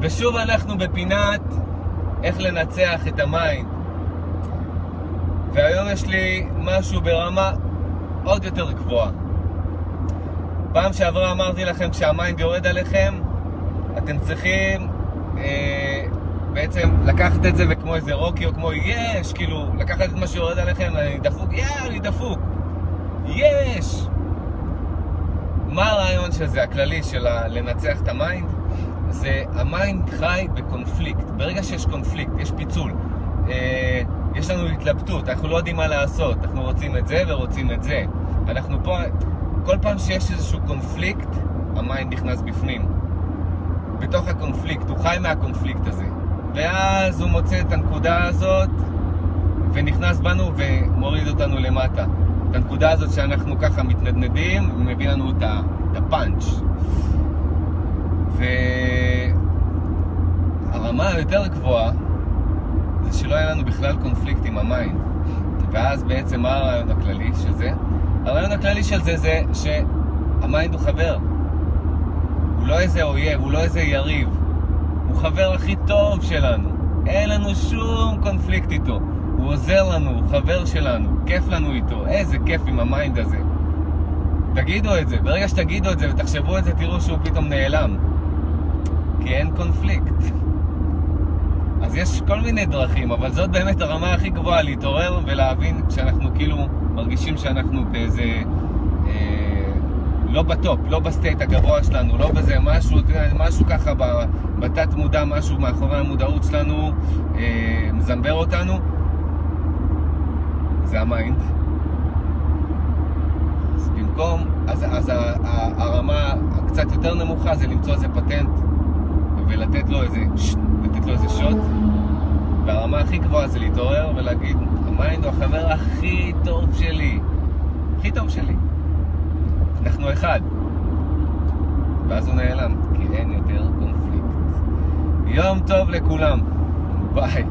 ושוב אנחנו בפינת איך לנצח את ה mind. והיום יש לי משהו ברמה עוד יותר גבוהה. פעם שעברה אמרתי לכם, כשה mind יורד עליכם, אתם צריכים אה, בעצם לקחת את זה וכמו איזה רוקי או כמו yes, כאילו, לקחת את מה שיורד עליכם, אני דפוק, יא, אני דפוק. yes! מה הרעיון של זה, הכללי של לנצח את ה mind? זה ה mind חי בקונפליקט. ברגע שיש קונפליקט, יש פיצול. אה, יש לנו התלבטות, אנחנו לא יודעים מה לעשות. אנחנו רוצים את זה ורוצים את זה. אנחנו פה, כל פעם שיש איזשהו קונפליקט, ה mind נכנס בפנים. בתוך הקונפליקט, הוא חי מהקונפליקט הזה. ואז הוא מוצא את הנקודה הזאת, ונכנס בנו ומוריד אותנו למטה. את הנקודה הזאת שאנחנו ככה מתנדנדים, הוא מביא לנו את הפאנץ'. והרמה היותר גבוהה זה שלא היה לנו בכלל קונפליקט עם ה mind. ואז בעצם מה הרעיון הכללי של זה? הרעיון הכללי של זה זה שה mind הוא חבר. הוא לא איזה אויב, הוא לא איזה יריב. הוא חבר הכי טוב שלנו. אין לנו שום קונפליקט איתו. הוא עוזר לנו, הוא חבר שלנו, כיף לנו איתו. איזה כיף עם ה mind הזה. תגידו את זה. ברגע שתגידו את זה ותחשבו את זה, תראו שהוא פתאום נעלם. כי אין קונפליקט. יש כל מיני דרכים, אבל זאת באמת הרמה הכי גבוהה, להתעורר ולהבין כשאנחנו כאילו מרגישים שאנחנו באיזה... אה, לא ב top, לא ב state הגבוה שלנו, לא בזה, משהו, משהו ככה בתת מודע, משהו מאחורי המודעות שלנו אה, מזמבר אותנו, זה ה mind. אז במקום, אז, אז הרמה הקצת יותר נמוכה זה למצוא איזה פטנט ולתת לו איזה, לתת לו איזה שוט. הכי גבוהה זה להתעורר ולהגיד, ה mind הוא החבר הכי טוב שלי. הכי טוב שלי. אנחנו אחד. ואז הוא נעלם, כי אין יותר קונפליקט. יום טוב לכולם. ביי.